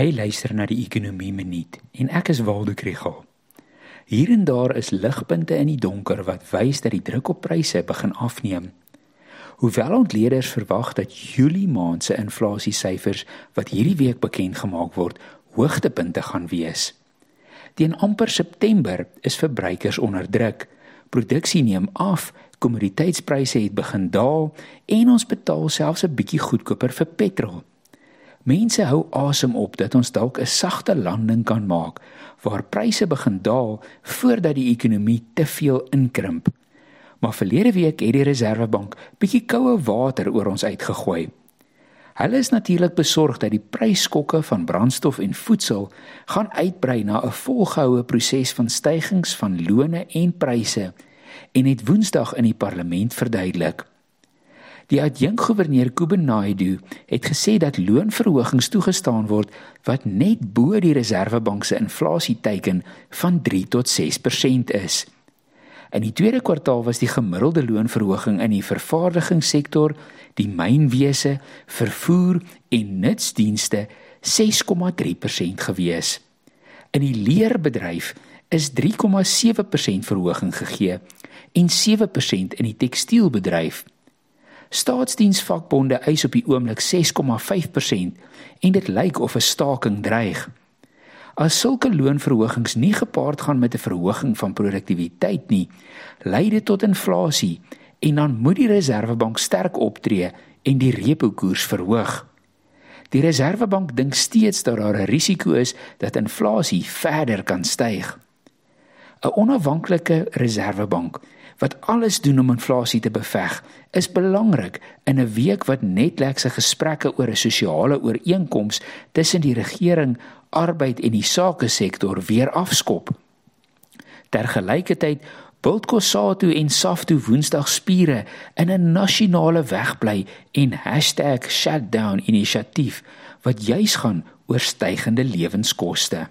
Jy luister na die Ekonomie Minuut en ek is Waldo Krugel. Hier en daar is ligpunte in die donker wat wys dat die druk op pryse begin afneem. Hoewel ontleeders verwag dat Julie maand se inflasiesyfers wat hierdie week bekend gemaak word, hoogtepunte gaan wees. Teen amper September is verbruikers onder druk. Produksie neem af, kommoditeitspryse het begin daal en ons betaal selfs 'n bietjie goedkoper vir petrol. Mense hou asem op dat ons dalk 'n sagte landing kan maak waar pryse begin daal voordat die ekonomie te veel inkrimp. Maar verlede week het die Reserwebank bietjie koue water oor ons uitgegooi. Hulle is natuurlik besorg dat die prysskokke van brandstof en voedsel gaan uitbrei na 'n volgehoue proses van stygings van lone en pryse en het Woensdag in die parlement verduidelik. Die adjunkgouverneur Kuben Naidu het gesê dat loonverhogings toegestaan word wat net bo die Reserwebank se inflasieteiken van 3 tot 6% is. In die tweede kwartaal was die gemiddelde loonverhoging in die vervaardigingssektor, die mynwese, vervoer en nutsdienste 6,3% gewees. In die leerbedryf is 3,7% verhoging gegee en 7% in die tekstielbedryf. Staatsdiensvakbonde eis op die oomblik 6,5% en dit lyk of 'n staking dreig. As sulke loonverhogings nie gepaard gaan met 'n verhoging van produktiwiteit nie, lei dit tot inflasie en dan moet die Reserwebank sterk optree en die repo koers verhoog. Die Reserwebank dink steeds dat daar 'n risiko is dat inflasie verder kan styg. 'n Onafhanklike Reserwebank wat alles doen om inflasie te beveg, is belangrik in 'n week wat netlekse gesprekke oor 'n sosiale ooreenkoms tussen die regering, arbeid en die sake sektor weer afskop. Tergelykertyd bult Kosatu en Safto Woensdag spiere in 'n nasionale wegbly en #shutdown inisiatief wat juis gaan oor stygende lewenskoste.